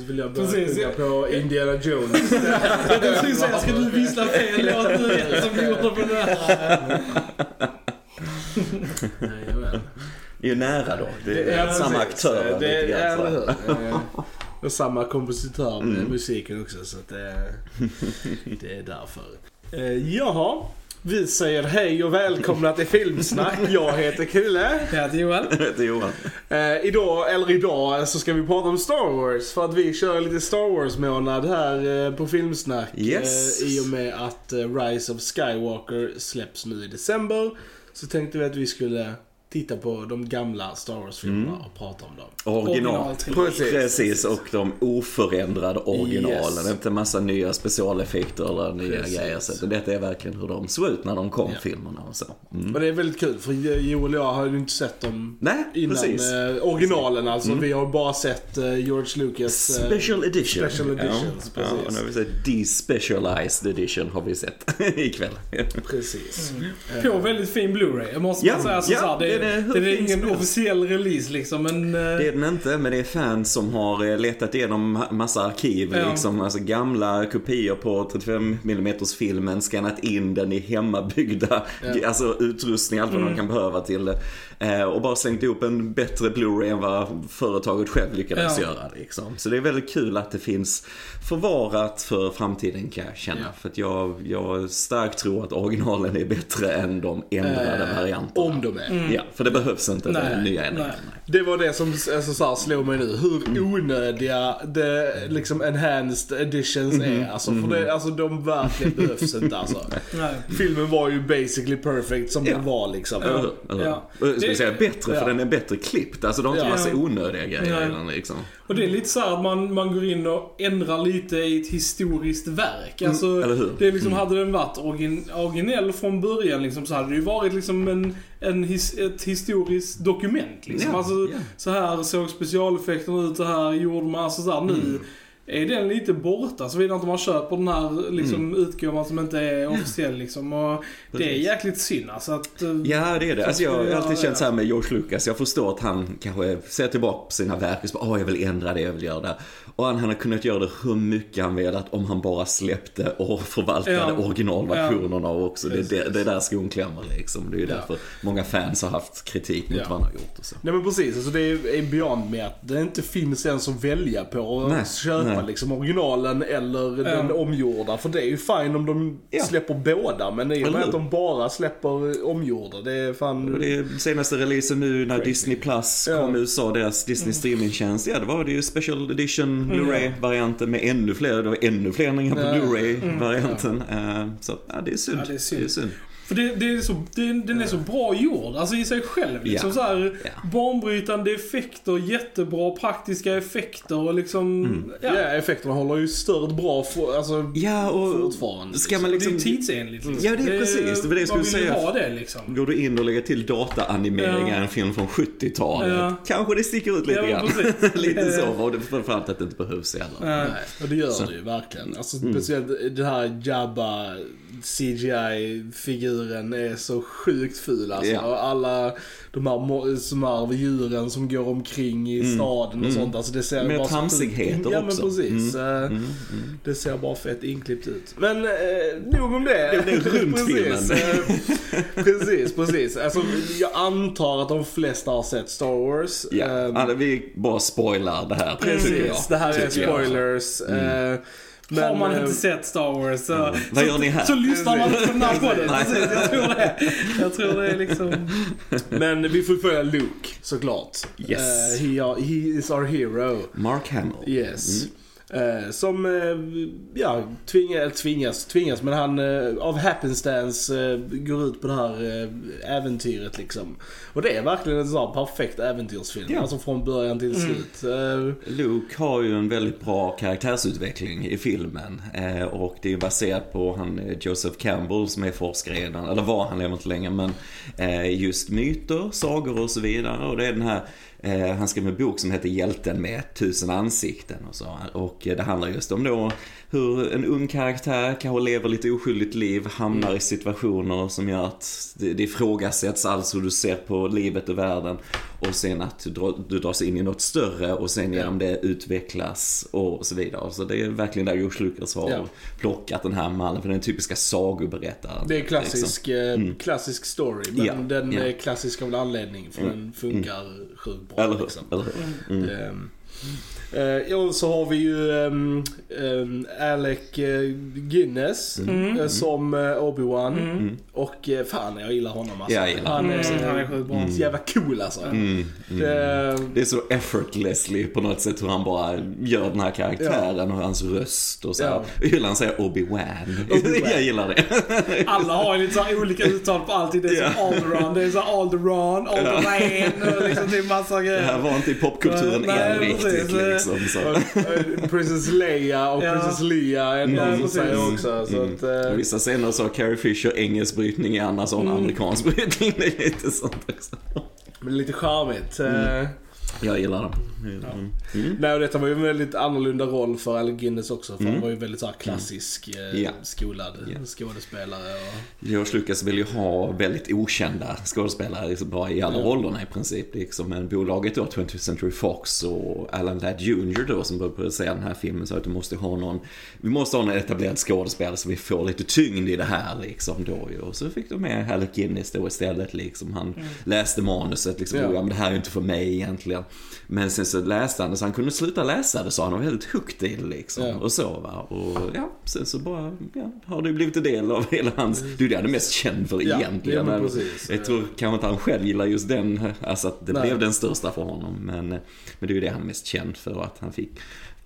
så vill jag börja Precis, sjunga på Indiana Jones. Jag tänkte säga, ska du vissla fel låt nu som du gjorde på den här? Det är ju nära då. Det är Ja, samma precis. aktör. Det är, lite grann, eller hur. Och samma kompositör med Mm. musiken också så att det, det är därför. Eh, jaha. Vi säger hej och välkomna till Filmsnack. Jag heter Kille. Jag heter Johan. Det är Johan. Eh, idag, eller idag, så ska vi prata om Star Wars. För att vi kör lite Star Wars-månad här eh, på Filmsnack. Yes. Eh, I och med att eh, Rise of Skywalker släpps nu i december. Så tänkte vi att vi skulle titta på de gamla Star Wars-filmerna Mm. och prata om dem. Original. Precis. Precis, och de oförändrade originalen. Yes. Inte massa nya specialeffekter eller nya Precis. grejer. Så detta är verkligen hur de såg ut när de kom, Ja. filmerna och så. Mm. Och det är väldigt kul för Joel och jag har ju inte sett dem Nej, innan precis. eh, originalen alltså. Mm. Vi har bara sett eh, George Lucas eh, Special edition. Special editions, ja, ja, precis. och nu har vi sett despecialized edition har vi sett ikväll. Precis. Eh, På väldigt fin Blu-ray. Jag måste Ja, bara säga så ja, här, det, är det är fin ingen helst. officiell release liksom, men... eh, Det är den inte, men det är fans som har eh, letat igenom ma- massa arkiv. Ja. Liksom, alltså gamla kopior på 35 mm filmen, skannat in den i hemmabyggda Ja. alltså, utrustning, allt vad Mm. de kan behöva till det. Eh, och bara slängt ihop en bättre Blu-ray än vad företaget själv lyckades Ja. göra. Liksom. Så det är väldigt kul att det finns förvarat för framtiden kan jag känna. Ja. För att jag, jag starkt tror att originalen är bättre än de ändrade Eh, varianterna. Om de är. Ja, för det behövs inte Nej, nya nej. Det var det som alltså, så här, slog mig nu. Hur onödiga det, liksom enhanced editions Mhm. är. Alltså, för det, alltså de verkligen behövs inte alltså. nej. Filmen var ju basically perfect som Ja. den var liksom. Eller hur? Ja. Det- vi säga bättre, ja. för den är bättre klippt. Alltså de har inte Ja. massa onödiga grejer i den liksom. Och det är lite så här att man, man går in och ändrar lite i ett historiskt verk. Alltså, Mm, eller hur? Mm. Det liksom, hade den varit origin, originell från början liksom, så hade det ju varit liksom en, en his, ett historiskt dokument. Liksom. Ja, Så här såg specialeffekterna ut, så här gjorde man. Alltså, så här, nu Mm. är den lite borta såvida inte man köper den här liksom, Mm. utgåvan som inte är officiell. Liksom. Och det är jäkligt synd alltså att... eh, Ja, det är det. Så Alltså, jag har alltid känt så här med George Lucas. Jag förstår att han kanske ser tillbaka på sina verk och så bara, åh, jag vill ändra det, jag vill göra det. Och han hade kunnat göra det hur mycket han velat om han bara släppte och förvaltade Ja. originalversionerna också. Det, är det, det är där skon klämmer liksom. Det är ju Ja. därför många fans har haft kritik mot Ja. vad han har gjort och så. Nej men precis, alltså det är beyond med att det inte finns ens att välja på och Nej, köpa nej. liksom originalen eller den omgjorda. För det är ju fine om de Ja. släpper båda, men i och med att de bara släpper omgjorda, det är fan... Och det är senaste releasen nu när Disney Plus Ja. kom i USA, deras Disney streamingtjänst. Ja, det var det ju special edition Blu-ray-varianten med ännu fler, det var ännu fler ändringar på. Blu-ray-varianten. Eh, Så ja, det är synd. Ja, det är synd. synd. För det, det är så, det, den är så bra gjord, alltså i sig själv. Liksom Ja. så här, Ja. Banbrytande effekter, jättebra praktiska effekter och liksom... Mm. Ja, Ja. effekterna håller ju stört bra för, alltså, Ja, och fortfarande. ska man Det är liksom... tidsenligt. Liksom. Ja, det är precis. Det var det jag skulle man vill ju säga. ha det liksom. Går du in och lägger till dataanimeringar i Ja. en film från 70-talet, Ja. kanske det sticker ut lite Ja, grann. lite så, och det framförallt att det inte behövs heller. Ja. Nej, och det gör Så. det ju verkligen. Alltså Mm. speciellt den här Jabba CGI-figuren är så sjukt ful alltså. Och alla de här här djuren som går omkring i staden och Mm. sånt. Alltså det ser bara så tramsigheter fult- Ja men också. precis. Mm. Eh, Mm, mm. Det ser bara fett inklippt ut. Men eh, nog om det. Det runt precis, eh, precis, precis. Alltså, jag antar att de flesta har sett Star Wars. Ja, Ehm, alltså, vi bara spoilar det här. Precis, det här är Tycker jag. spoilers. Mm. eh, Har man eh, inte sett Star Wars så, Vad gör ni här? så lyssnar man inte på den här podden. Precis, jag tror det. Jag tror det är liksom... Men vi får följa Luke såklart. Yes. Eh, he, are, he is our hero. Mark Hamill. Yes. Mm. Eh, som, eh, ja, tvingas, tvingas, tvingas, men han eh, av happenstance eh, går ut på det här eh, äventyret liksom. Och det är verkligen en sån här perfekt äventyrsfilm. Ja. Alltså från början till Mm. slut. Eh, Luke har ju en väldigt bra karaktärsutveckling i filmen. Och det är baserat på han Joseph Campbell som är forskare redan, eller var han lever inte längre, men just myter, sagor och så vidare. Och det är den här, eh, han skrev en bok som heter Hjälten med tusen ansikten och så. Och eh, det handlar just om då hur en ung karaktär kanske lever lite oskyldigt liv, hamnar i situationer som gör att det, det ifrågasätts alls hur du ser på livet och världen. Och sen att du, dra, du dras in i något större och sen genom det utvecklas och så vidare. Så det är verkligen där George Lucas har Ja. plockat den här mallen för den typiska sagoberättaren. Det är liksom. klassisk, eh, klassisk story, men Ja, den ja. är klassisk av en anledning för den funkar sjukt bra. Eller hur? liksom. Eller hur? Mm. Eh, ja, så har vi ju um, Alec eh, Guinness Mm. eh, som uh, Obi-Wan. Mm. Och eh, fan jag gillar honom alltså. Jag gillar han, Mm, är, han är sjukt bra. så jävla cool alltså. Mm, mm. Det, Det är så effortlessly på något sätt hur han bara gör den här karaktären och hans röst och så. Ja. Jag gillar han säger Obi-Wan. Obi-Wan. jag gillar det. Alla har ju lite så olika uttal på allting. Det är Ja. som Alderon, det är så Alderon, Alderaan och liksom det är massa Det grejer. här var inte i popkulturen än riktigt liksom. Eh, Princess Leia och Ja. Princess Leia är Ja, någon som säger också. Så Mm. att, eh, I Vissa scener så har Carrie Fisher engelsk brytning, i andra så har hon amerikansk brytning. Det är lite sånt också. men lite charmigt. Mm. Jag gillar dem. Mm. Mm. Nej, och detta var ju en väldigt annorlunda roll för Alec Guinness också. För han var ju väldigt så här klassisk, eh, Mm. Ja. skolad Ja. skådespelare. Och... George Lucas vill ju ha väldigt okända skådespelare liksom bara i alla Ja. rollerna i princip. Liksom. Men bolaget då, 20th Century Fox och Alan Ladd Jr då som började producera den här filmen sa att du måste ha någon, vi måste ha någon etablerad skådespelare så vi får lite tyngd i det här liksom då. Och så fick de med Alec Guinness då istället liksom. Han läste manuset liksom, Ja. ja. men det här är ju inte för mig egentligen. Men sen så läste han det så han kunde sluta läsa det så han var väldigt hooked i det liksom. Ja. Och så va. Och ja, sen så bara, ja, har det blivit en del av hela hans, det är det han är mest känd för Ja, egentligen. ja, precis. jag tror kanske inte han själv gillar just den, alltså att det Nej. blev den största för honom. Men, men det är ju det han är mest känd för, att han fick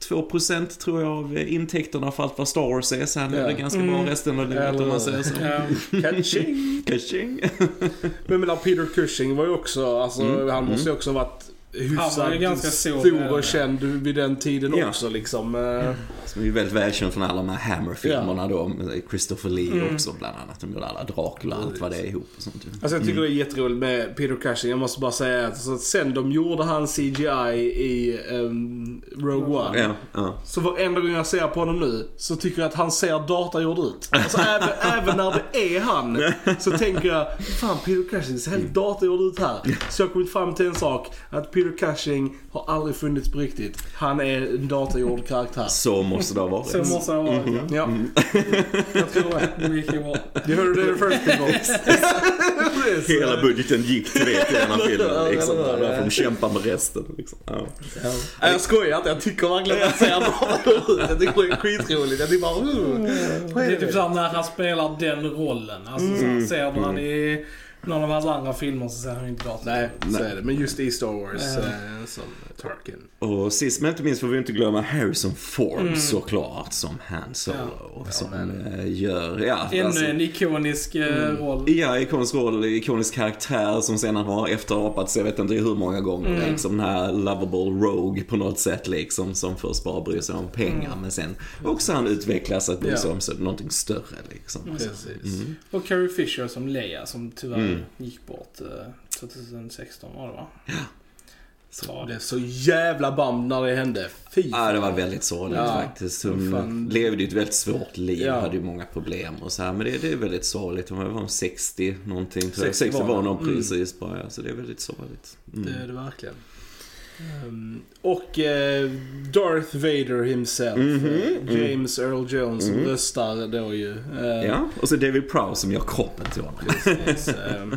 2% tror jag av intäkterna för allt vad Star Wars är. Så han levde ganska bra resten av livet om man säger så. Ja. Catching! Kaching. Men jag menar, Peter Cushing var ju också, alltså Mm, han måste ju mm. också varit hyfsat ju ganska stor, stor och känd vid den tiden Ja. också liksom. Eh, Som är väldigt välkänd från alla de här Hammer-filmerna då. med Christopher Lee Mm. också bland annat. De gjorde alla Dracula och allt vad det är ihop och sånt. Alltså jag tycker det är jätteroligt med Peter Cushing. Jag måste bara säga att så att sen de gjorde han CGI i um, Rogue One. Ja, ja. Så varenda gång jag ser på honom nu så tycker jag att han ser datagjord ut. Alltså även, även när det är han så tänker jag, fan Peter Cushing ser helt datagjord ut här. Så jag har kommit fram till en sak, att Peter Cushing har aldrig funnits på riktigt. Han är en datagjord karaktär. Så måste det ha varit. Så måste det ha varit ja. Ja, Jag tror det. Det gick ju bra. heard it first people. Precis. Hela budgeten gick till det till här filmen. Liksom. Ja, ja, ja. Där får de kämpa med resten. Liksom. Ja. Nej, jag skojar inte. Jag tycker verkligen att han ser datagjord ut. Jag tycker det är skitroligt. Jag tycker bara, uh, Det är typ det? såhär när han spelar den rollen. Alltså så Mm. ser du han i någon av hans andra filmer så ser han inte datorn Nej, så är det. Men just i Star Wars eh, som Tarkin. Och sist men inte minst får vi inte glömma Harrison Ford Mm. såklart som Han Solo. Ja, som men- eh, gör, ja Ännu alltså, en ikonisk eh, Mm. roll. Ja, ikonisk roll, ikonisk karaktär som sen han har efterapats, jag vet inte hur många gånger. Mm. Liksom den här lovable rogue på något sätt liksom. Som först bara bryr sig om pengar men sen också han utvecklas att bry sig Ja. om någonting större liksom. Precis. Mm. Och Carrie Fisher som Leia som tyvärr Mm. gick bort eh, 2016 var det va? Så det är så jävla bam när det hände. Fy Ja, det var väldigt sorgligt Ja. faktiskt. Hon Fan. levde ju ett väldigt svårt liv, Ja. hade ju många problem och så här. Men det, det är väldigt sorgligt. Hon var 60 någonting tror jag. 60 60 var hon. Mm. precis bara, ja. Så det är väldigt sorgligt. Mm. Det är det verkligen. Ehm, och eh, Darth Vader himself, Mhm, eh, mm. James Earl Jones, Mm. röstar då ju. Eh, Ja, och så David Prowse som gör kroppen till honom. Precis. Ehm,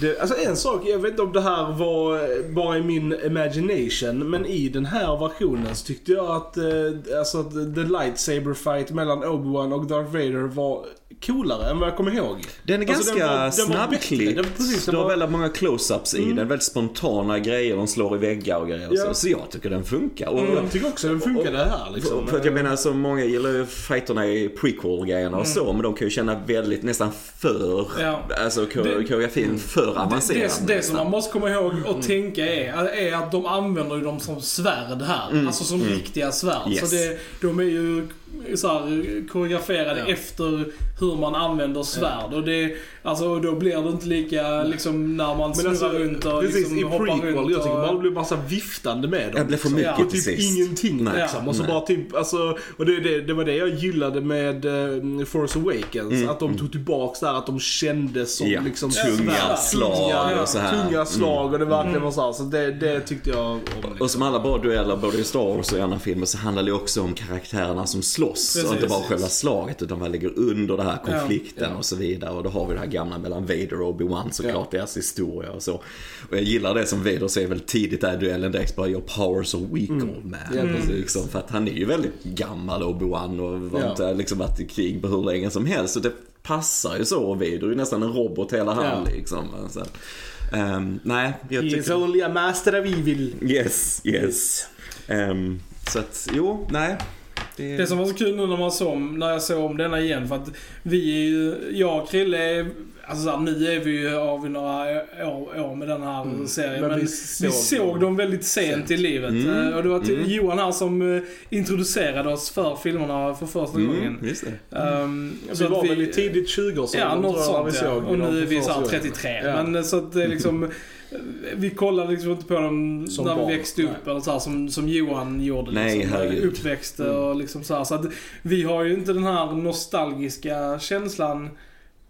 det, alltså en sak, jag vet inte om det här var bara i min imagination, men i den här versionen så tyckte jag att, eh, alltså att the lightsaber fight mellan Obi-Wan och Darth Vader var coolare än vad jag kommer ihåg. Den är Alltså, ganska den var- den var snabbklippt. precis, det har väldigt många close-ups i Mm. den. Väldigt spontana grejer. De slår i väggar och grejer. och Ja. Så, så jag tycker den funkar. Och, Jag tycker också den funkade här liksom. För att jag menar så många gillar ju fighterna i prequel-grejerna och så, men de kan ju känna väldigt nästan för, Ja. alltså Det- koreografin för avancerad. Det, det som man måste komma ihåg och Mm. tänka är, är att de använder ju dem som svärd här. Alltså som riktiga svärd. Mm. Yes. Så det, de är ju så här, koreograferade efter hur hur man använder svärd. Och det, alltså, då blir det inte lika liksom när man snurrar alltså, runt och precis, liksom i hoppar prequel, runt. jag tycker och, det blir massa viftande med dem. Det blev för mycket Ja. Och till typ sist. ingenting Nej. liksom. Och så Nej. bara typ, alltså, och det, det, det var det jag gillade med uh, Force Awakens. Att de tog tillbaks där, att de kändes som Mm. Ja, liksom tunga svärd. slag tunga, och så här. Mm. Tunga slag och det verkligen var så här. Så det, det tyckte jag om. Liksom. Och som alla bra dueller, både i Star Wars och i andra filmer, så handlar det också om karaktärerna som slåss. Och inte bara Precis. själva slaget, utan vad ligger under det här konflikten Ja. och så vidare. Och då har vi det här gamla mellan Vader och Obi-Wan såklart, deras historia och så. Och jag gillar det som Vader säger väl tidigt där i duellen direkt, bara your powers are weak old man. Ja, precis. Liksom, för att han är ju väldigt gammal Obi-Wan och var Ja. inte liksom varit i krig på hur länge som helst. Så det passar ju så. Och Vader är ju nästan en robot hela han Ja. liksom. Så, ehm, nej, jag He tycker... only a master of evil. Yes, yes. Ehm, så att, jo, nej. Det, Det som var så kul nu när, man såg, när jag såg om denna igen, för att vi är ju, jag och Krille är, alltså så här, nu är vi ju av i några år, år med den här serien, Men men, vi vi såg såg, dem väldigt sent, i livet. Mm. Eh, Och det var till Mm. Johan här som eh, introducerade oss för filmerna för första mm, gången. just det. Um, Så vi var väl i tidigt 20 år Ja, något sånt ja. Och nu är vi såhär gången. 33. Ja. Men eh, så att det är liksom... Vi kollade liksom inte på dem Som när barn, vi växte upp nej. eller så här, som, som Johan gjorde. Nej, liksom. Uppväxte Mm. och liksom så här. Så att vi har ju inte den här nostalgiska känslan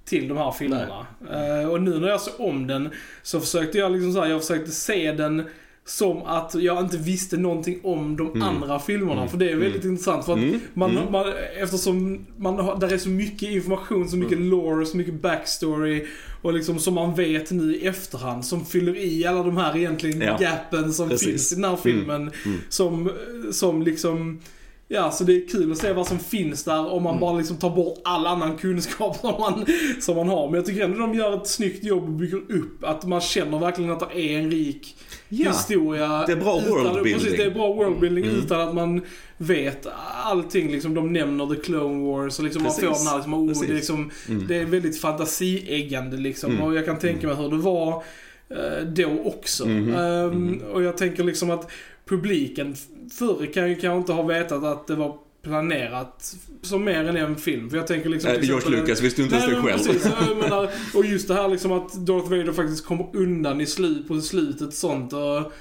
till de här filmerna. Eh, och nu när jag såg om den så försökte jag liksom så här, jag försökte se den som att jag inte visste någonting om de Mm. andra filmerna. Mm. För det är väldigt intressant. För att Mm, man, mm. man, eftersom man har, där är så mycket information, så mycket lore, så mycket backstory och liksom som man vet nu i efterhand som fyller i alla de här egentligen Ja. gapen som Precis. finns i den här filmen. mm. Som, som liksom Ja, så det är kul att se vad som finns där om man Mm. bara liksom tar bort all annan kunskap som man, som man har. Men jag tycker ändå de gör ett snyggt jobb och bygger upp att man känner verkligen att det är en rik Ja, historia. det är bra worldbuilding. Precis, det är bra worldbuilding Mm. utan att man vet allting. Liksom, de nämner The Clone Wars och liksom man får den här liksom, oh, det, är liksom, Mm. det är väldigt fantasieggande liksom. Mm. Och jag kan tänka mig hur det var eh, då också. Mhm. Ehm, Mm. Och jag tänker liksom att publiken förr kan ju kanske inte ha vetat att det var planerat som mer än en film. För jag tänker liksom... Till George Lucas visste ju inte ens Nej, det själv. precis. Menar, och just det här liksom att Darth Vader faktiskt kommer undan i slut, på slutet sånt. Och,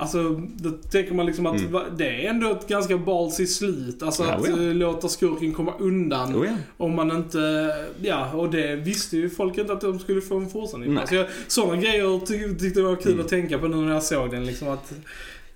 alltså, då tänker man liksom att Mm. det är ändå ett ganska ballsy slut. Alltså Ja, att ja. eh, låta skurken komma undan. Oh, ja. Om man inte, ja och det visste ju folk inte att de skulle få en fortsättning. Nej. Alltså sådana grejer ty tyckte jag var kul Mm. att tänka på nu när jag såg den liksom att...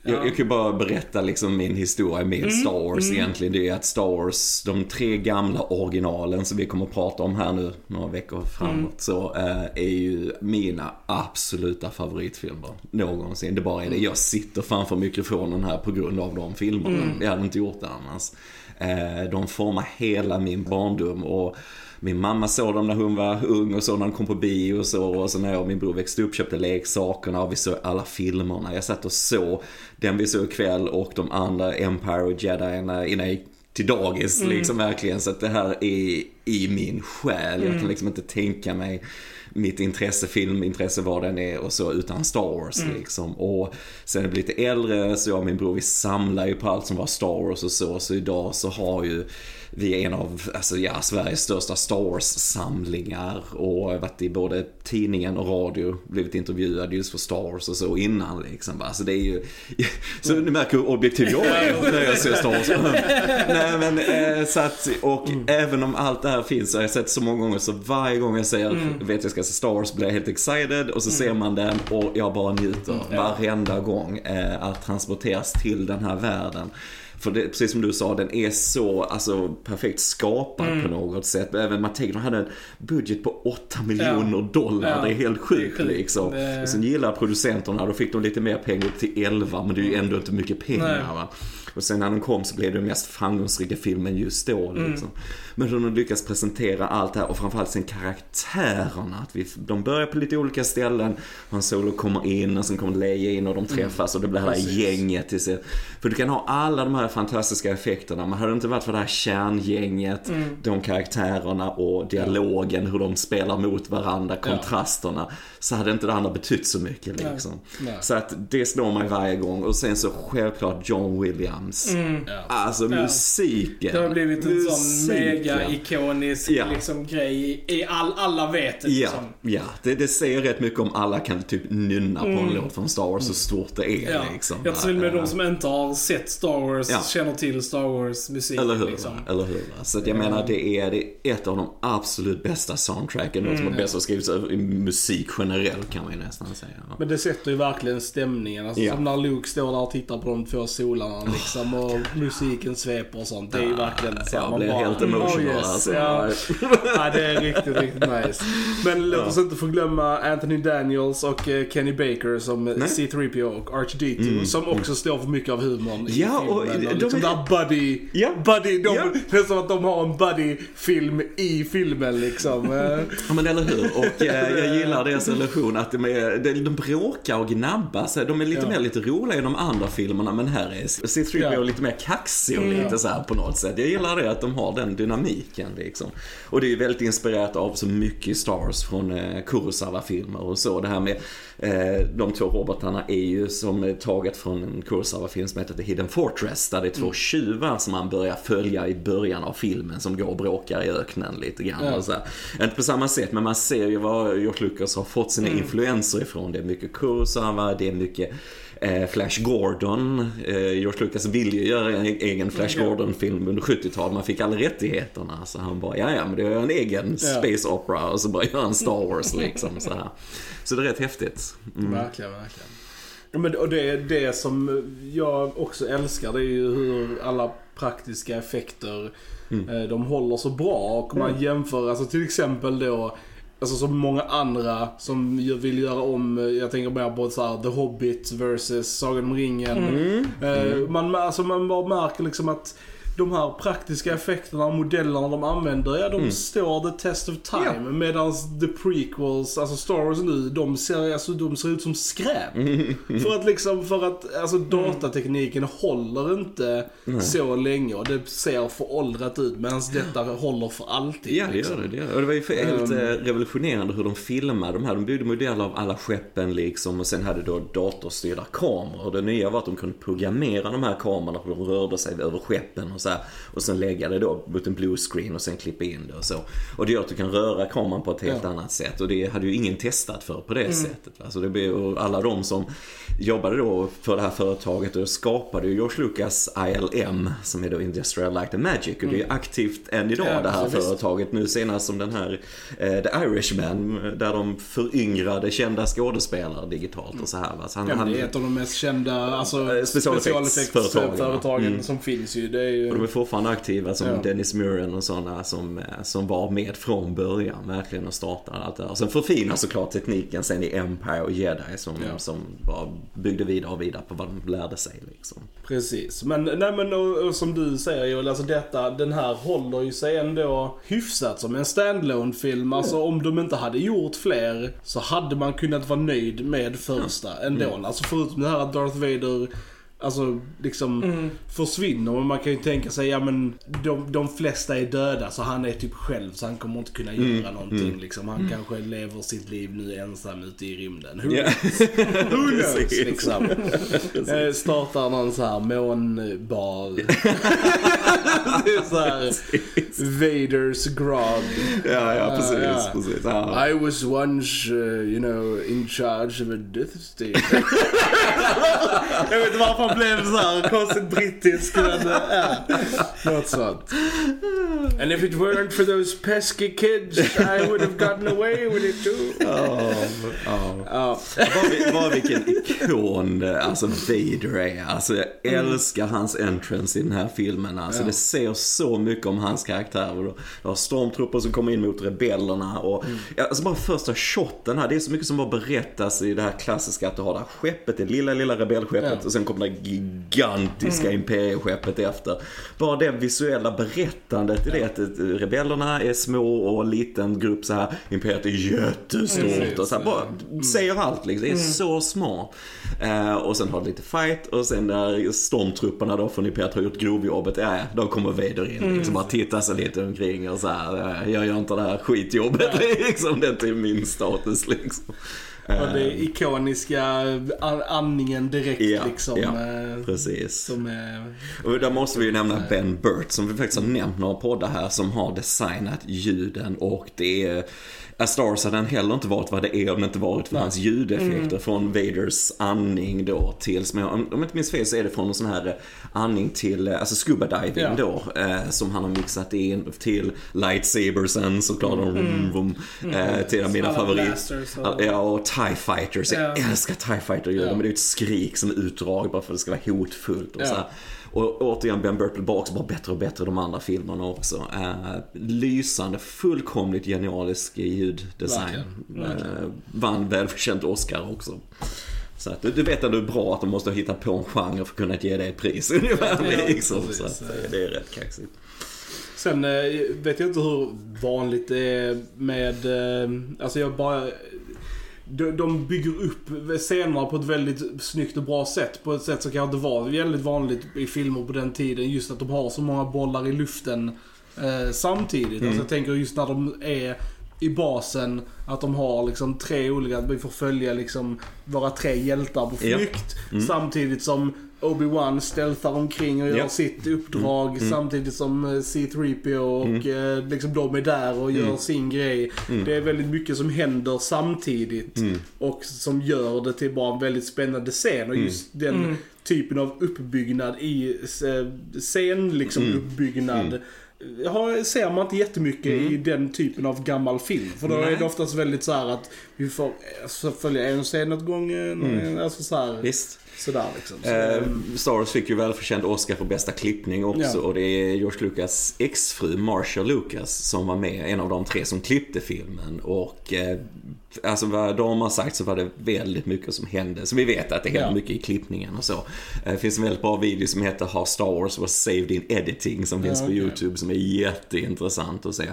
Ja. Jag, jag kan bara berätta liksom min historia med Mm, Star Wars mm. egentligen. Det är att Star Wars, de tre gamla originalen som vi kommer att prata om här nu några veckor framåt. Mm. Så eh, är ju mina absoluta favoritfilmer någonsin. Det bara är det. Jag sitter framför mikrofonen här på grund av de filmerna. Mm. Jag hade inte gjort det annars. Eh, de formar hela min barndom. och min mamma såg dem när hon var ung och så när de kom på bio och så. Och så när jag och min bror växte upp köpte leksakerna och vi såg alla filmerna. Jag satt och såg den vi såg ikväll och de andra Empire och Jedi innan jag gick till dagis Mm. liksom verkligen. Så att det här är i min själ. Jag Mm. kan liksom inte tänka mig mitt intresse, filmintresse, vad den är och så utan Star Wars Mm. liksom. Och sen jag blev lite äldre så jag och min bror vi samlar ju på allt som var Star Wars och så. Så idag så har ju vi en av alltså, ja, Sveriges största Star Wars-samlingar och varit i både tidningen och radio, blivit intervjuad just för Star Wars och så innan liksom. Alltså det är ju, så ni märker hur objektiv jag är när jag ser Star Wars. Nej men eh, så att, och även om allt det här finns så har jag sett så många gånger så varje gång jag säger, vet jag ska se Star Wars blir jag helt excited och så ser man den och jag bara njuter varenda gång eh, att transporteras till den här världen. För det, precis som du sa, den är så alltså, perfekt skapad på något sätt. Även Matt Taylor hade en budget på 8 miljoner dollar. Ja. Det är helt sjukt Det liksom. Det- Och sen gillar producenterna, då fick de lite mer pengar upp till 11 men det är ju ändå inte mycket pengar. Och sen när den kom så blev det den mest framgångsrika filmen just då liksom. Men hur de lyckas presentera allt det här och framförallt sen karaktärerna. Att vi, de börjar på lite olika ställen. Han Solo kommer in och sen kommer Leia in och de träffas och det blir hela Precis. gänget till sig. För du kan ha alla de här fantastiska effekterna, men hade det inte varit för det här kärngänget, Mm. de karaktärerna och dialogen, hur de spelar mot varandra, kontrasterna, så hade inte det andra betytt så mycket liksom. Nej. Så att det slår mig varje gång. Och sen så självklart John Williams. Ja. Alltså musiken. Mm. Det har blivit en sån mega-ikonisk Ja. liksom, grej. I all, alla vet det Ja, liksom. ja. Det, det säger rätt mycket om alla kan typ nynna på en låt från Star Wars, så stort det är Mm. Ja. liksom. Jag tror med Ja. de som inte har sett Star Wars Ja. Känner till Star Wars musik. Eller hur? Liksom. Eller hur? Så att jag menar, det är, det är ett av de absolut bästa soundtracken. Mm. som har bäst skrivits i musik generellt kan man ju nästan säga. Men det sätter ju verkligen stämningen. Alltså, Ja. Som när Luke står där och tittar på de två solarna liksom och musiken sveper och sånt. Det är ju verkligen så Jag blir bara, helt emotional oh, yes. alltså. ja. ja, det är riktigt, riktigt nice. Men låt oss inte förglömma Anthony Daniels och eh, Kenny Baker som Nej. C3PO och R2D2 som också står för mycket av humorn Ja, och filmen. De liksom är- buddy, Ja. buddy de, Ja. det är som att de har en buddy-film i filmen liksom. Eh, Ja men eller hur. Och eh, jag gillar deras relation att de, är, de, bråkar och gnabbar sig. De är lite Ja. mer lite roliga i de andra filmerna men här är C3PO Ja. lite mer kaxig och Mm. lite så här på något sätt. Jag gillar det att de har den dynamiken liksom. Och det är ju väldigt inspirerat av så mycket i Star Wars från eh, Kurosawa-filmer och så. Det här med eh, de två robotarna är ju som är taget från en Kurosawa-film som heter The Hidden Fortress. Där det är två tjuvar som man börjar följa i början av filmen som går och bråkar i öknen lite grann. Ja. Och så här. Inte på samma sätt men man ser ju var George Lucas har fått sina influenser ifrån. Det är mycket Kurosawa, det är mycket eh, Flash Gordon. Eh, George Lucas ville ju göra en egen Flash. Gordon-film under 70-talet. Man fick aldrig rättigheterna. Så han bara, ja ja men det är en egen space opera och så bara gör han Star Wars liksom. Så, här. så det är rätt häftigt. Mm. Verkligen, verkligen. Men, och det, det som jag också älskar det är ju hur alla praktiska effekter eh, de håller så bra. Och man jämför, alltså till exempel då Alltså som många andra som vill göra om, eh, jag tänker mer på så här, The Hobbit versus Sagan om ringen. Eh, Man, alltså man bara märker liksom att de här praktiska effekterna och modellerna de använder, ja de står the test of time. Ja. Medan the prequels, alltså Star Wars nu, de ser, alltså, de ser ut som skräp. För att liksom, för att alltså datatekniken håller inte så länge och det ser föråldrat ut medan detta håller för alltid. Ja, det liksom. gör det. det gör det. Och det var ju för helt Ehm. eh, revolutionerande hur de filmade de här. De byggde modeller av alla skeppen liksom och sen hade då datorstyrda kameror. Det nya var att de kunde programmera de här kamerorna för de rörde sig över skeppen och så här. Och sen lägga det då mot en blue screen och sen klippa in det och så. Och det gör att du kan röra kameran på ett helt Ja. annat sätt. Och det hade ju ingen testat för på det sättet. Va? Så det blev, alla de som jobbade då för det här företaget och skapade ju George Lucas ILM som är då Industrial Light and Magic. Och det är aktivt än idag Ja, det här visst. företaget. Nu senast som den här eh, The Irishman där de föryngrade kända skådespelare digitalt och så här. Va? Så han, Ja, det är ett av de mest kända alltså, Eh, specialeffektsföretagen, specialeffektsföretagen Mm. som finns ju. Det är ju... och de är fortfarande aktiva som Ja. Dennis Muren och sådana som, eh, som var med från början verkligen och startade allt det. Och sen förfinar såklart tekniken sen i Empire och Jedi som, Ja. som bara byggde vidare och vidare på vad de lärde sig liksom. Precis. Men, nej, men och, och som du säger Joel, alltså detta, den här håller ju sig ändå hyfsat som en standalone film Alltså om de inte hade gjort fler så hade man kunnat vara nöjd med första ändå. Alltså förutom det här att Darth Vader Alltså liksom försvinner. Men man kan ju tänka sig, ja men de, de flesta är döda så han är typ själv så han kommer inte kunna göra någonting liksom. Han kanske lever sitt liv nu ensam ute i rymden. Who, who knows liksom. Eh, startar någon så här månbar. så här Vaders grog. Ja, ja, precis. ja. precis. Ja. I was once, uh, you know, in charge of a death station. Jag vet inte varför han blev så här konstigt brittisk men uh, ja, något sånt. And if it weren't for those pesky kids I would have gotten away with it too. Ja. Ja, Bara, bara vilken ikon eh, alltså Vader är. Alltså jag älskar hans entrance i den här filmen. Alltså Ja. det ser så mycket om hans karaktär. Och då- Du har stormtrupper som kommer in mot rebellerna och ja, alltså bara första shotten här. Det är så mycket som bara berättas i det här klassiska att du har det här skeppet, det lilla, lilla rebellskeppet Ja. och sen kommer det gigantiska Mm. imperieskeppet efter. Bara det visuella berättandet i det att eh, rebellerna är små och en liten grupp så här. Imperiet är jättestort Precis. och så här, bara säger allt liksom. Mm. Det är så smart. Eh, och sen har det lite fight och sen när stormtrupperna då från Imperiet har gjort grovjobbet, ja, ja, då kommer Vader in Mm. liksom. Bara tittar sig lite omkring och så här, eh, jag gör inte det här skitjobbet liksom. Det är inte min status liksom. Och det ikoniska an- andningen direkt Ja, liksom. ja. eh, Precis. Som är... Och där måste vi ju nämna Ben Burt som vi faktiskt har nämnt några poddar här som har designat ljuden och det är A Star Wars hade han heller inte varit vad det är om det inte varit för hans ljudeffekter från Vaders andning då till, som jag, om jag inte minns fel så är det från en sån här eh, andning till, eh, alltså scuba diving Ja. då, eh, som han har mixat in till lightsabersen såklart, mm. vum, eh, till mina Alla favorit. blasters och- Ja, och TIE Fighters. Jag Ja. älskar TIE Fighter-ljuden, Ja. men det är ett skrik som är utdrag bara för att det ska vara hotfullt och så här. Och återigen, Ben Burt blir bara också bara bättre och bättre de andra filmerna också. Uh, lysande, fullkomligt genialisk ljuddesign. Verkligen, Uh, vann välförtjänt Oscar också. Så att du, vet att det är bra att de måste hitta på en genre för att kunna ge dig ett pris ungefär. Ja, liksom. Så att, eh, det är rätt kaxigt. Sen eh, vet jag inte hur vanligt det är med, eh, alltså jag bara... De, de bygger upp scenerna på ett väldigt snyggt och bra sätt. På ett sätt som kanske inte var väldigt vanligt i filmer på den tiden. Just att de har så många bollar i luften eh, samtidigt. Mm. Alltså jag tänker just när de är i basen, att de har liksom tre olika, att vi får följa liksom våra tre hjältar på Ja. flykt. Mm. Samtidigt som Obi-Wan stealthar omkring och gör Ja. sitt uppdrag Mm. samtidigt som eh, C-3PO och eh, liksom de är där och gör Mm. sin grej. Mm. Det är väldigt mycket som händer samtidigt Mm. och som gör det till bara en väldigt spännande scen. Och Mm. just den Mm. typen av uppbyggnad i eh, scen, liksom Mm. uppbyggnad. Mm. Har, ser man inte jättemycket Mm. i den typen av gammal film. För då Nej. är det oftast väldigt så här att vi får följa en scen åt gången. Mm. Alltså så här, Visst. Sådär liksom. Så, Eh, Star Wars fick ju välförtjänt Oscar för bästa klippning också Ja. och det är George Lucas exfru Marsha Lucas som var med, en av de tre som klippte filmen och eh, alltså vad de har sagt så var det väldigt mycket som hände. Så vi vet att det hände Ja. mycket i klippningen och så. Eh, Det finns en väldigt bra video som heter How Star Wars was saved in editing som finns Ja, på okej. YouTube som är jätteintressant att se.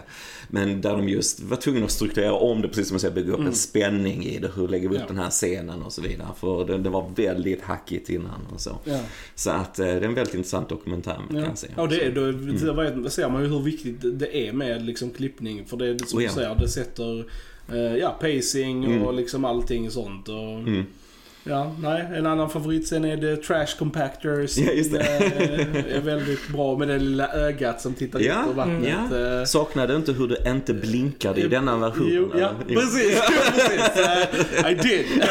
Men där de just var tvungna att strukturera om det precis som jag säger, bygga upp en spänning i det. Hur lägger vi upp Mm. Den här scenen och så vidare. För det, det var väldigt hackigt innan och så. ja. Så att eh, det är en väldigt intressant dokumentär kan Ja, jag säga. ja det är, då, Mm. vet, ser man ju hur viktigt det är med liksom klippning. För det är som Oh, du ja. säger, det sätter eh, ja, pacing Mm. och liksom allting sånt. Och, Mm. Ja, nej, en annan favoritscen är The Trash Compactors. Ja, just det. Eh, är väldigt bra med det lilla ögat som tittar Ja, ut på vattnet. ja. Eh, Saknade inte hur du inte blinkade i denna versionen? Jo, ja, precis. precis. Eh, I did.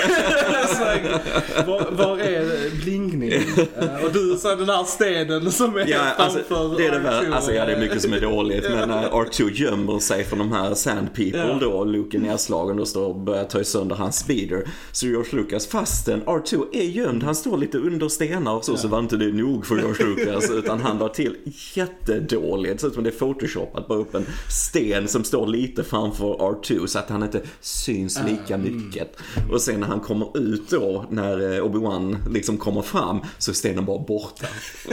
Var, var är blinkningen? Eh, och du sa den här stenen som är Ja, alltså, framför det är det R2. väl, alltså ja, det är mycket som är dåligt. Men när R2 gömmer sig från de här Sand People Ja. då, Luke är nedslagen och står och börjar ta sönder hans speeder. Så George Lucas, fastän R2 är gömd, han står lite under stenar och så, så var inte det nog för George Lucas. utan han la till jättedåligt. Ser ut som det är photoshopat, bara upp en sten som står lite framför R2 så att han inte syns lika mycket. Och sen när han kommer ut då, när eh, Obi-Wan liksom kommer fram, så är stenen bara borta.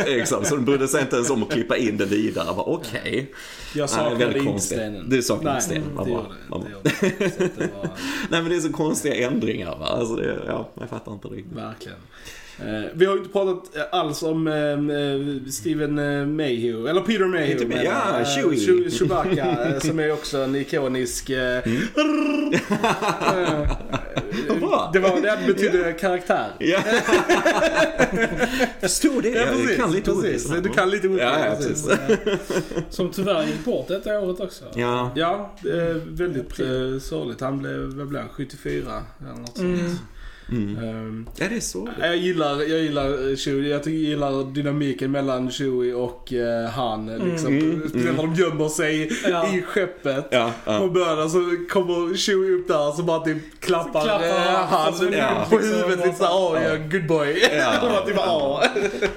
Liksom. Så de brydde sig inte ens om att klippa in det vidare. Jag Okej. Jag Nej, saknade inte stenen. Du saknade Nej, inte stenen, vad det gör det var, Nej men det är så konstiga ändringar va. Alltså det, ja, jag fattar inte riktigt. verkligen. Eh, vi har ju inte pratat eh, alls om eh, eh, Steven eh, Mayhew, eller Peter Mayhew. Inte jag. ja, Eh, Chewie. Chew- Chewbacca, som är också en ikonisk... Eh, eh, Vad bra. det, var, det betyder karaktär. Ja. Förstår det. jag kan lite precis. Du kan lite ordvitsar, Ja, ja, precis. precis. Som tyvärr gick bort detta året också. Ja. Ja, eh, väldigt eh, sorgligt. Han blev, vad blev han, 74 eller något Mm. sånt. Mm. Ehm, ja, det är så. jag gillar, jag gillar Chewie. Jag gillar dynamiken mellan Chewie och eh, han. Liksom. Mm, Speciellt mm. när de gömmer sig Ja. i skeppet. Ja, På ja. början så kommer Chewie upp där och så bara typ klappar, Klappar eh, han, så ja. på liksom, huvudet lite såhär, åh, Ja. ja. good boy. Ja. Bara typ, åh.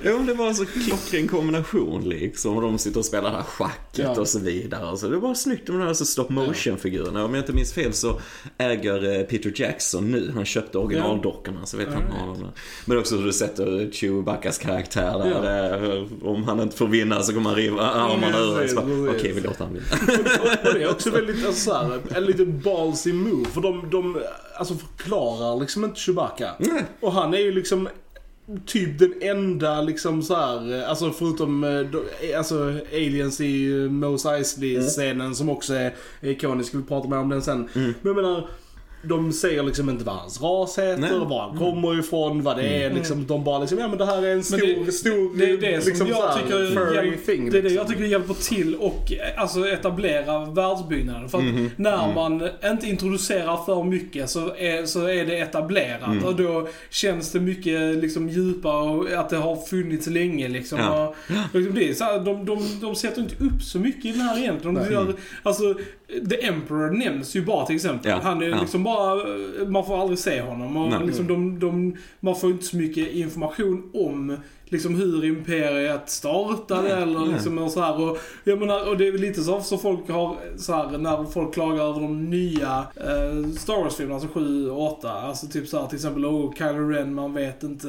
Jo, det var en så klockren kombination liksom. Och de sitter och spelar det här schacket Ja. och så vidare. Så det var snyggt med de här så stop motion figurerna. Om jag inte minns fel så äger eh, Peter Jackson nu, han köpte original originaldockorna så vet jag inte honom. Men också hur du sätter Chewbaccas karaktär där. Ja. där. Om han inte får vinna så kommer han riva armarna ur precis. Okej, vi låter han vinna. Och det är också väldigt, alltså, så här, en liten ballsy move. För de, de alltså, förklarar liksom inte Chewbacca. Nej. Och han är ju liksom typ den enda liksom så här, eh, alltså förutom eh, eh, alltså aliens i eh, Mos Eisley-scenen som också är ikonisk, vi pratar mer om den sen. Men jag menar, de säger liksom inte vad hans ras heter, Nej. var han kommer ifrån, vad det är liksom. De bara liksom, ja men det här är en stor, Men det- stor, Det är det som liksom, jag tycker hjälp, thing. Det är det liksom. jag tycker hjälper till och eh, alltså etablera världsbyggnaden. För att Mhm. när Mm. man inte introducerar för mycket så är, så är det etablerat. Mm. Och då känns det mycket liksom djupare och att det har funnits länge liksom. Ja. Och, liksom det är så här, de, de, de sätter inte upp så mycket i den här egentligen. De gör, alltså, The Emperor nämns ju bara till exempel. Ja, Han är ja. liksom bara, man får aldrig se honom. Och liksom de, de, man får inte så mycket information om liksom hur imperiet startade Nej, eller liksom och så här. Och, jag menar, och det är väl lite så, så folk har så här, när folk klagar över de nya eh, Star Wars-filmerna, alltså 7 och 8. Alltså typ så här, till exempel, oh, Kylo Ren, man vet inte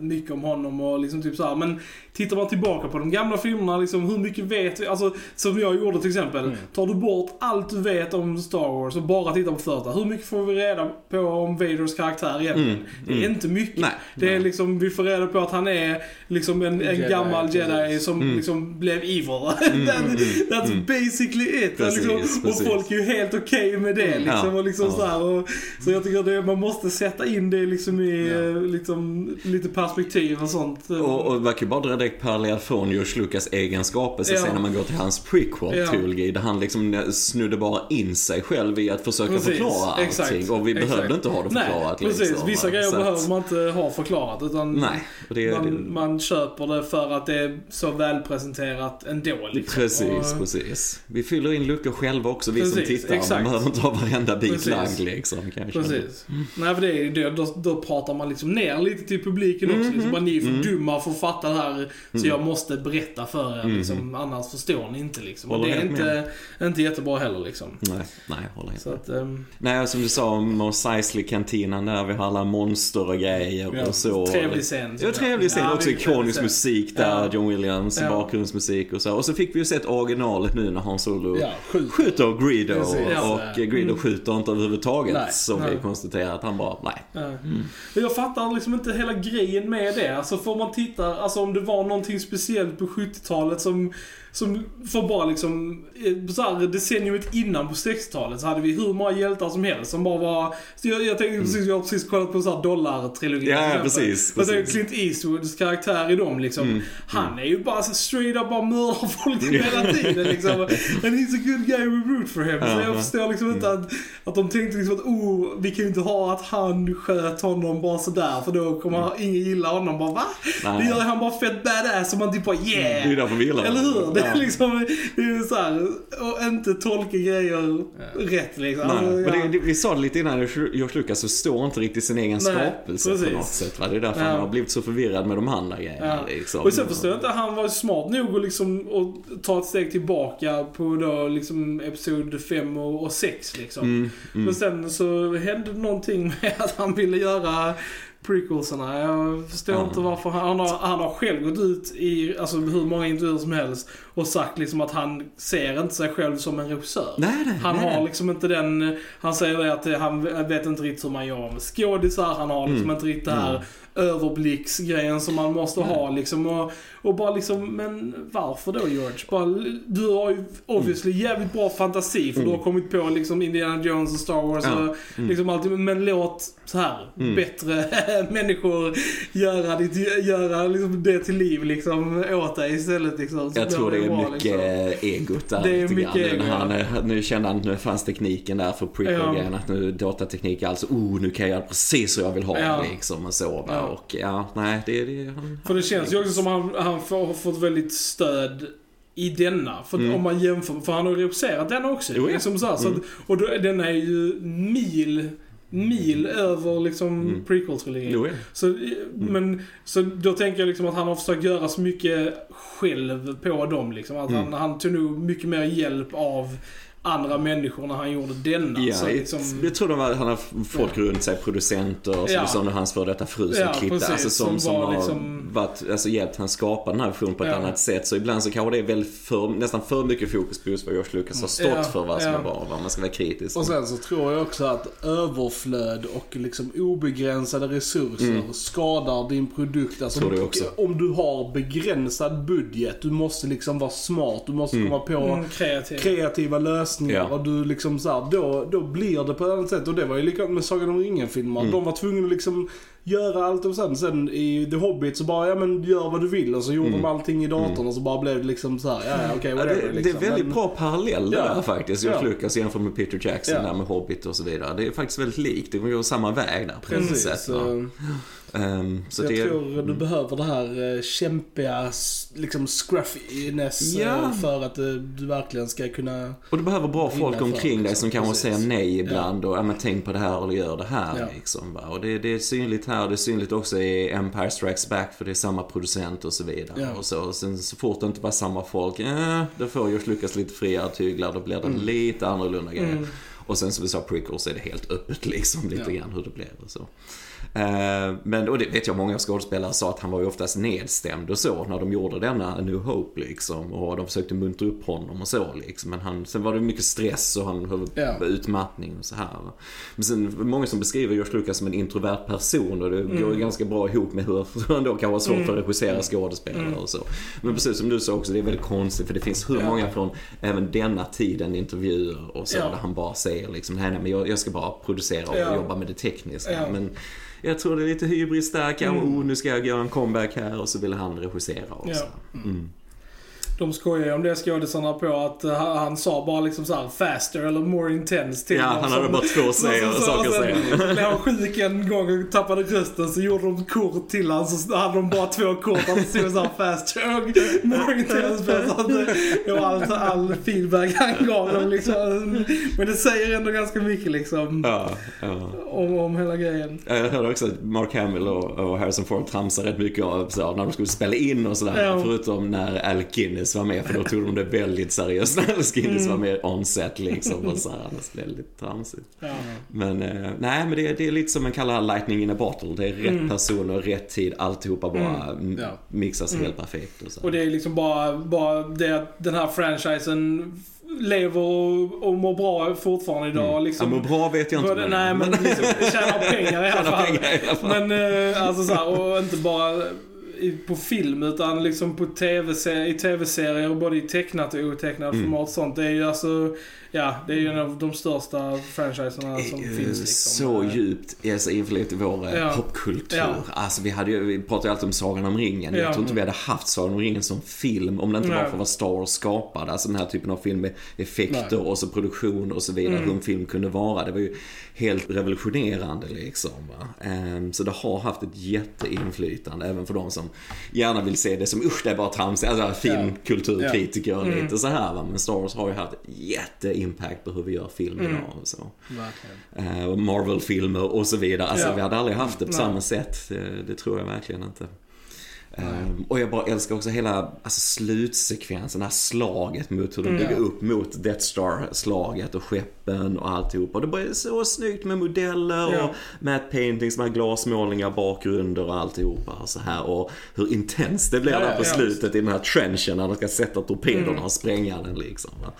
mycket om honom och liksom typ så här. Men tittar man tillbaka på de gamla filmerna, liksom hur mycket vet vi? Alltså, som jag gjorde till exempel. Mm. Tar du bort allt du vet om Star Wars och bara tittar på första. Hur mycket får vi reda på om Vaders karaktär egentligen? Mm, Det är mm. inte mycket. Nej. Det är liksom, vi får reda på att han är liksom en, en Jedi, gammal jedi som Mm. liksom blev evil. Mm, That, mm, that's mm. basically it. Precis, liksom. precis. Och folk är ju helt okej med det liksom. Ja, och liksom ja. så, här, och, så jag tycker att det, man måste sätta in det liksom i Ja. eh, liksom, lite perspektiv och sånt. Och, och man kan ju bara dra direkt parallell från George Lucas egenskaper Ja. sen när man går till hans prequel-trilogi där han liksom snudde bara in sig själv i att försöka Precis, förklara allting. exakt, och vi exakt. behövde inte ha det förklarat Nej, precis. liksom. Vissa grejer Så behöver man inte ha förklarat. Utan Nej, och det, man, det, man köper det för att det är så välpresenterat ändå. Liksom. Precis, och, precis. Vi fyller in luckor själva också, vi som Precis, tittar. exakt. Man behöver inte ha varenda bit Precis. lagd liksom. Kanske. Precis. Nej, för det är det. Då, då pratar man liksom ner lite till publiken också. Liksom, bara, ni är för dumma för att fatta det här. Så jag måste berätta för er. Liksom, Annars förstår ni inte. Liksom. Och det Håller är helt inte, inte jättebra heller. Liksom. Nej, nej, håller inte. Så att, ehm, Nej, som du sa, Mos Eisley-kantinan där, vi har alla monster och grejer Ja, och så. trevlig scen. Ja, trevlig scen. Ja, också ikonisk musik där. John Williams Ja. bakgrundsmusik och så. Och så fick vi ju sett originalet nu när Han Solo Ja, sjukt. skjuter Greedo. Och eh, Greedo skjuter inte överhuvudtaget. Nej. som Nej. vi konstaterat. Han bara, nej. Ja. Men Jag fattar liksom inte hela grejen med det. Alltså får man titta, alltså om det var någonting speciellt på 70-talet som, som för bara liksom, eh, så här, decenniumet innan på 60-talet så hade vi hur många hjältar som helst som bara var, så jag, jag tänkte precis, jag har precis kollat på så här dollartrilogin. Ja, exempel. precis, Jag tänker precis. Clint Eastwoods karaktär i dem liksom. Mm, Han är ju bara så straight up bara mördar folk hela tiden liksom. And he's a good guy, we root for him. Så Ja, jag ja. förstår liksom inte att, att de tänkte liksom att oh, vi kan ju inte ha att han sköt honom bara sådär för då kommer han- ingen gilla honom. Bara va? Nej. Det gör han bara fett badass och man typ bara Det är ju yeah! därför vi gillar Eller hur? Det är Ja. liksom, det är ju såhär, och inte tolka grejer rätt liksom. Alltså, ja. det, det, vi sa det lite innan, George Lucas förstår inte riktigt sin egen Nej, skapelse på något sätt. Va? Det är därför Ja. han har blivit så förvirrad med de andra grejerna. Ja. Liksom. Och sen förstår jag inte, han var smart nog att liksom att ta ett steg tillbaka på då liksom episod 5 och 6 liksom. Mm, mm. Men sen så hände någonting med att han ville göra prequelserna. Jag förstår Ja. inte varför. Han, han, har, han har själv gått ut i alltså, hur många intervjuer som helst och sagt liksom att han ser inte sig själv som en regissör. Nej, nej, Han nej. har liksom inte den, han säger det att han vet inte riktigt hur man gör med skådisar, han har liksom Mm. inte riktigt det här överblicksgrejen som man måste ha liksom. Och, och bara liksom, men varför då George? Bara, du har ju obviously jävligt bra fantasi för du har kommit på liksom Indiana Jones och Star Wars Mm. Ja. och Mm. liksom allt. Men låt så här Mm. bättre människor göra, ditt, göra liksom det till liv liksom åt dig istället liksom. Så Jag tror det är bra, mycket liksom. egot där Det är mycket ego, han, ja. nu kände han, nu fanns tekniken där för prequel-grejen. Att nu datateknik, alltså, oh, nu kan jag göra precis hur jag vill ha Ja. det liksom och så. Va? Ja. Och ja, nej, det, det han, För det känns ju också som han, han får, har fått väldigt stöd i denna. För att Mm. om man jämför, för han har regisserat denna också. Jo, ja. liksom så här, så Mm. att, och då, denna är ju mil, mil över liksom Mm. prequel-trilogin. Så, men, så då tänker jag liksom att han har försökt göra så mycket själv på dem liksom. Att Mm. han, han tog nog mycket mer hjälp av andra människor när han gjorde denna. Ja, så jag- liksom, jag tror de var, han har folk runt sig, producenter, som Ja. du nu, hans före detta fru som Ja, klippte. precis, Alltså som, som som var har liksom- varit, alltså, hjälpt han skapa den här versionen på ett Ja. annat sätt. Så ibland så kanske det är väl för, nästan för mycket fokus på just vad George Lucas har stått Ja, för, vad som ja. är bra och vad man ska vara kritisk. Och sen så tror jag också att överflöd och liksom obegränsade resurser skadar din produkt. Alltså, Mm. Tror det också. Om du har begränsad budget, du måste liksom vara smart, du måste komma på mm, kreativ. kreativa lösningar Ja. och du liksom så här, då, då blir det på ett annat sätt. Och det var ju likadant med Sagan om ringen-filmer. Mm. De var tvungna att liksom göra allt och sen, sen i The Hobbit så bara, ja men gör vad du vill. Och så gjorde de allting i datorn och så bara blev det liksom så här, ja ja, okej Mm. Ja, whatever. det, liksom. det är väldigt Men- bra paralleller Ja. där faktiskt. George Ja. Lucas jämfört med Peter Jackson Ja. där med Hobbit och så vidare. Det är faktiskt väldigt likt. De går samma väg där på Precis. sätt. Ehm, så jag det, tror du behöver det här eh, kämpiga, liksom scruffiness eh, Ja. för att eh, du verkligen ska kunna... Och du behöver bra folk omkring dig liksom. som kanske säger nej ibland och ja, men tänk på det här eller gör det här Ja. liksom. Och det, det är synligt här, det är synligt också i Empire Strikes Back för det är samma producent och så vidare. Ja. Och så, och sen så fort det inte var samma folk, eh, då får George Lucas lite friare tyglar, då blir det Mm. lite annorlunda grejer. Och sen som vi sa, prequels är det helt öppet liksom lite Ja. grann hur det blev och så. Eh, men, och det vet jag många skådespelare sa att han var ju oftast nedstämd och så när de gjorde denna New Hope liksom. Och de försökte muntra upp honom och så liksom. Men han, sen var det mycket stress och han höll Ja. utmattning och så här. Men sen många som beskriver George Lucas som en introvert person och det går Mm. ju ganska bra ihop med hur han då kan vara svårt för att regissera skådespelare och så. Men precis som du sa också, det är väldigt konstigt för det finns hur många från även denna tiden intervjuer och så Ja. där han bara säger liksom, nej, nej men jag, jag ska bara producera och Ja. jobba med det tekniska. Men jag tror det är lite hybris där, Mm. oh, nu ska jag göra en comeback här och så vill han regissera också. Ja. Mm. De skojar ju om det skådisarna på att eh, han, han sa bara liksom så här faster eller more intense till Ja, han som- hade bara två säger, så- saker att säga. blev han sjuk en gång och tappade rösten så gjorde de kort till han så hade de bara två kort det stod såhär faster och more intense så att det var all, all feedback han gav dem liksom. Men det säger ändå ganska mycket liksom Ja, ja. om, om hela grejen. Jag hörde också att Mark Hamill och, och Harrison Ford tramsade rätt mycket av så, när de skulle spela in och sådär. Ja. Förutom när Al Guinness var med, för då tog de det väldigt seriöst när Guinness Mm. var med on set liksom. Och så här, annars lite tramsigt. Ja. Men eh, nej, men det, det är lite som man kallar lightning in a bottle. Det är rätt Mm. personer, rätt tid, alltihopa bara mm. Ja. mixas helt perfekt. Och så. Och det är liksom bara, bara det att den här franchisen lever och, och mår bra fortfarande idag. Mm. Liksom. Ja, men bra vet jag inte. Både, nej, men liksom, tjänar pengar i alla fall. pengar i alla fall. Men eh, alltså så här, och inte bara på film utan liksom på TV i tv-serier, både i tecknat och otecknat Mm. format sånt. Det är ju alltså, ja, det är ju en av de största franchiserna som Det är ju finns liksom. Så Eh, djupt alltså, influerat i vår eh, Ja. popkultur. Ja. Alltså vi, hade ju, vi pratade ju alltid om Sagan om ringen. Ja. Jag tror inte vi hade haft Sagan om ringen som film om det inte Nej. var för vad Star Wars skapade. Alltså den här typen av film med effekter Nej. och så produktion och så vidare. Mm. Hur en film kunde vara. Det var ju helt revolutionerande liksom. Ehm, så det har haft ett jätteinflytande även för de som gärna vill se det som usch det är bara trams. Alltså filmkulturkritiker och Mm. lite så här va. Men Star Wars har ju haft jätteimpact på hur vi gör film Mm. idag och så eh, Marvel-filmer och så vidare. Alltså Ja. vi hade aldrig haft det på Nej. samma sätt. Det, det tror jag verkligen inte. Ehm, och jag bara älskar också hela alltså, slutsekvensen, det här slaget mot hur de Mm. bygger upp mot Death Star-slaget och skeppen och alltihopa. Det bara är så snyggt med modeller Ja. och matte paintings, med glasmålningar, bakgrunder och alltihopa. Och så här. Och hur intensst det blir Ja, där på ja. slutet i den här trenchen när de ska sätta torpederna Mm. och spränga den liksom. Va?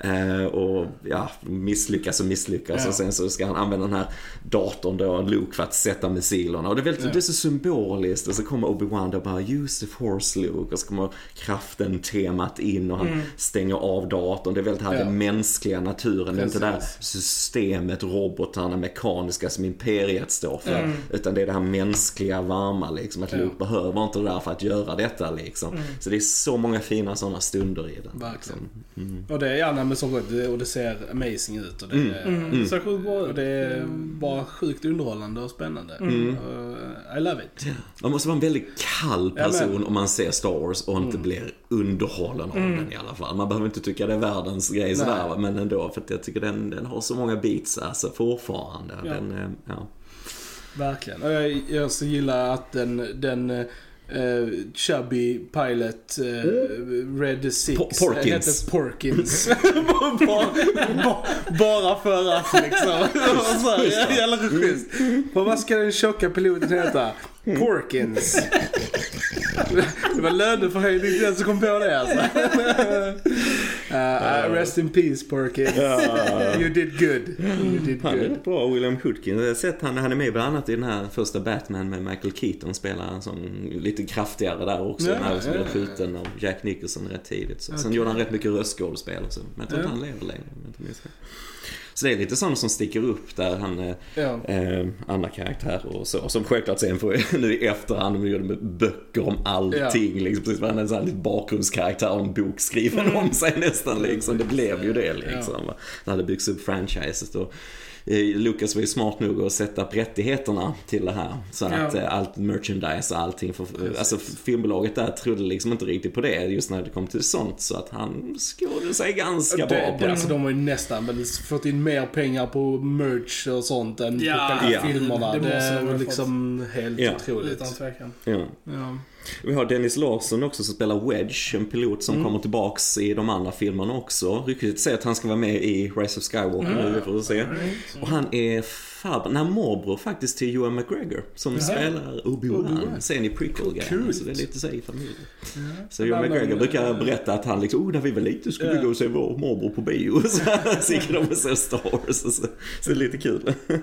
Eh, och ja, misslyckas och misslyckas Ja. och sen så ska han använda den här datorn då, Luke, för att sätta missilerna. Och det är, väldigt, Ja. det är så symboliskt och så kommer Obi-Wan och bara “Use the force Luke” och så kommer kraften temat in och han Mm. stänger av datorn. Det är väldigt här Ja. den mänskliga naturen. Det är inte det där Precis. systemet, robotarna, mekaniska som Imperiet står för. Mm. Utan det är det här mänskliga, varma liksom. Att Ja. Luke behöver inte det där för att göra detta liksom. Mm. Så det är så många fina sådana stunder i den. Verkligen. Liksom. Och det är gärna med så gott och det ser amazing ut. Och det, Mm. Mm. Så sjukt bra och ut. det är bara sjukt underhållande och spännande. Mm. Och, I love it. Man måste vara en väldigt kall Ja, person men- om man ser Star Wars och inte Mm. blir underhållen av Mm. den i alla fall. Man behöver inte tycka det är världens grej sådär, men ändå. För att jag tycker den, den har så många beats alltså fortfarande. Ja. Den, eh, ja. Verkligen. Och jag, jag så gillar att den, den eh, chubby pilot uh, Red Six. Po- Porkins. Hette Porkins. bara, för att liksom. så här, jävla schysst. Vad ska den tjocka piloten heta? Porkins. Det var löneförhöjning till den som kom på det alltså. Uh, rest in peace Porkins. You did good. You did Han är good. rätt bra, William Hoodkin. Jag har sett han, han är med bland annat i den här första Batman med Michael Keaton. Spelar en sån lite kraftigare där också. Ja, den här som ja, blev skjuten av Jack Nicholson rätt tidigt. Så. Sen Okej. gjorde han rätt mycket röstskådespel. Men jag tror inte han lever längre. Så det är lite sånt som sticker upp där han är Ja. eh, andra karaktärer och så. Som självklart sen får nu i efterhand, de gjorde med böcker om allting. Liksom, precis, han är en sån här bakgrundskaraktär och en bok skriven om sig nästan liksom. Det blev ju det liksom. Va? Det hade byggts upp franchiset och eh, Lucas var ju smart nog att sätta upp rättigheterna till det här. Så att Ja. eh, allt merchandise och allting. För, alltså filmbolaget där trodde liksom inte riktigt på det just när det kom till sånt. Så att han skådade sig ganska bra Det, på det, det. alltså de har ju nästan väl fått in mer pengar på merch och sånt än Ja, på ja. filmerna. det Det, måste de är ha liksom helt Ja. otroligt. Utan tvekan. Ja. Ja. Vi har Dennis Larsson också som spelar Wedge, en pilot som kommer tillbaks i de andra filmerna också. Ryktet säger att han ska vara med i Rise of Skywalker nu, vi får se. Och han är farbror, nej morbror faktiskt till Ewan McGregor som Jaha. spelar Obi-Wan sen i prequel Coolt. Så det är lite så i familjen. Så Men Ewan han- McGregor brukar berätta att han liksom, oh när vi var lite skulle vi Ja. gå och se vår morbror på bio. Så, så gick de och såg Star Wars och så, så det är lite kul.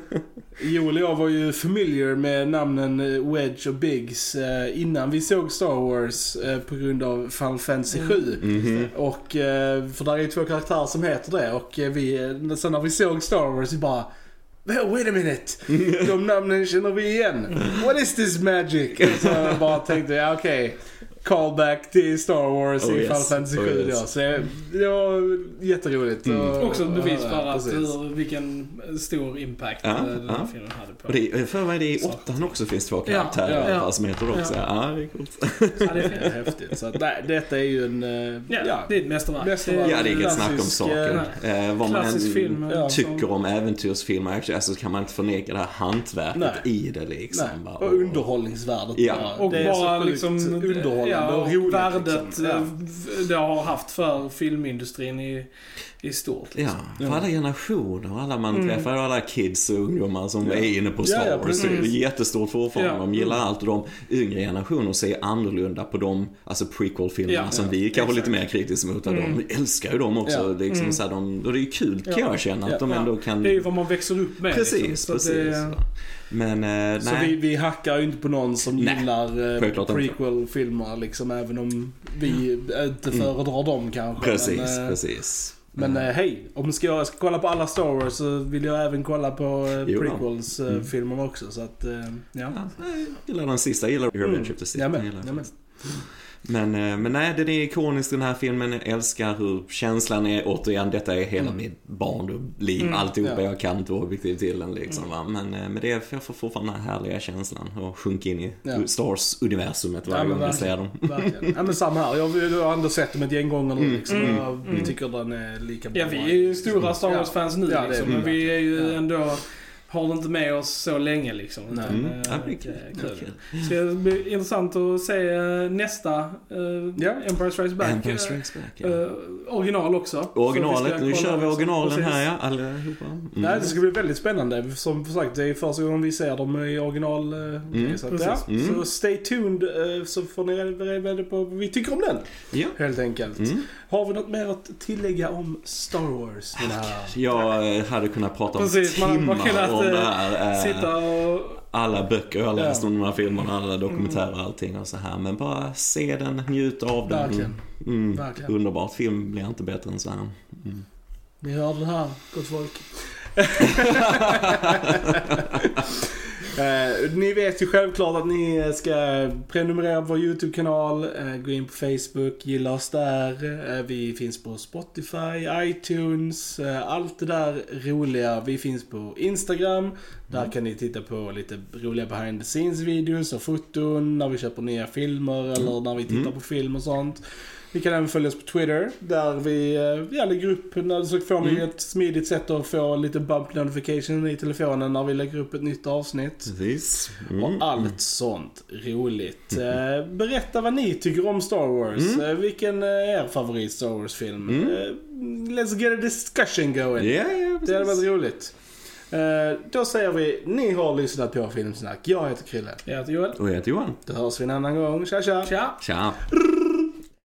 Joel och jag var ju familiar med namnen eh, Wedge och Biggs eh, innan vi såg Star Wars eh, på grund av Final Fantasy 7. Mhm. Och, eh, för där är ju två karaktärer som heter det och vi, sen när vi såg Star Wars vi bara "Well, Wait a minute! De namnen känner vi igen. What is this magic? Så jag bara tänkte, ja okej. Callback till Star Wars Oh, i yes. Final Fantasy Oh, 7 yes. ja. Så det var jätteroligt. Mm. Och- Också ett bevis ja, för att hur, vilken stor impact Ja, eh, den här ja. filmen hade på Och det är, för mig det är i åttan också finns två Ja, karaktärer ja. som heter det också. Ja. Ja, det är coolt. Ja, det är Det är fint. häftigt. Så att, nej, detta är ju en... eh, Ja, ja, det är ett mästerverk. Mästerverk. Ja, det är inget snack om saker. Eh, vad man än film. eh, Ja. som- tycker om äventyrsfilmer, alltså kan man inte förneka det här hantverket Nej. i det liksom. nej, och underhållningsvärdet Ja. Och bara liksom underhållande ja, och roligt. värdet liksom. eh, Ja. det har haft för filmindustrin i, i stort. Ja, för alla generationer, och alla man Mm. träffar, alla kids och ungdomar som Ja. är inne på Star Ja, ja, Wars. Det är jättestort fortfarande. Ja. De gillar allt och de yngre generationer ser annorlunda på de, alltså prequel-filmerna Ja, som ja, vi är kanske exakt. lite mer kritiska mot. Mm. De älskar ju dem också. Ja. Liksom, Mm. så här, de, och det är ju kul kan Ja. jag känna att Ja. de ändå kan... Det är ju vad man växer upp med. Precis, liksom. Så precis. Det, Men eh, Så nej. vi, vi hackar ju inte på någon som Nej, gillar eh, prequel-filmer liksom, även om vi inte föredrar dem kanske. Precis, men, eh, precis. Men eh, hej, om ska jag ska kolla på alla Star Wars så vill jag även kolla på eh, Jo då. prequels-filmerna också. Så att, eh, ja. Ja, jag gillar den sista, jag gillar Revenge of the Sith. Jag Jag jag. Men, eh, men nej, den är ikonisk den här filmen. Jag älskar hur känslan är. Återigen, detta är hela Mm. mitt barndomsliv. Mm, Alltihopa. ja. Jag kan inte objektiv till den liksom. Va? Men, eh, men det är, jag får fortfarande den här härliga känslan. Och sjunka in i Ja. Star Wars-universumet Ja, varje men gång jag ser dem. Verkligen. Ja men samma här. Jag, jag har ändå sett dem ett gäng gånger nu Mm, liksom. mm, jag mm. tycker den är lika bra. ja, vi är ju stora Star Ja. Wars-fans nu Ja, liksom, men vi är ju Ja. ändå har inte med oss så länge liksom. Nej. Mm. eh, Ja, det är kul. kul. Så det blir intressant att se eh, nästa eh, Ja. Empire Strikes Back. Empire Strikes Back, ja. original också. Så Originalet, nu kör vi originalen här ja, allihopa. Mm. Nej, det ska bli väldigt spännande. Som sagt, det är första gången vi ser dem i original. eh, Mm, så, ja. Mm. så stay tuned så får ni reda på vad vi tycker om den. Ja. Helt enkelt. Mm. Har vi något mer att tillägga om Star Wars? Jag eh, hade kunnat prata om Precis, man hade bara timmar kunnat, om det här. eh, Sitta och... alla böcker jag har läst Ja. om de här filmerna, alla dokumentärer och allting och så här. Men bara se den, njut av den. Verkligen. Mm, Verkligen. underbart. Film blir inte bättre än så här. Mm. Ni hörde det här, gott folk. Eh, ni vet ju självklart att ni ska prenumerera på vår YouTube-kanal, eh, gå in på Facebook, gilla oss där. Eh, vi finns på Spotify, iTunes, eh, allt det där roliga. Vi finns på Instagram. Där kan ni titta på lite roliga behind the scenes videos och foton när vi köper nya filmer eller när vi tittar Mm. på film och sånt. Ni kan även följa oss på Twitter där vi eh, ja, lägger upp, så får ni Mm. ett smidigt sätt att få lite bump notification i telefonen när vi lägger upp ett nytt avsnitt. Precis. Mm. Och allt sånt roligt. Eh, berätta vad ni tycker om Star Wars. Eh, vilken är er favorit Star Wars-film? Mm. Let's get a discussion going. Ja, ja, Det hade varit roligt. Då säger vi, ni har lyssnat på Filmsnack. Jag heter Krille. Jag heter Joel. Och jag heter Johan. Då hörs vi en annan gång. Tja tja! Tja! Tja.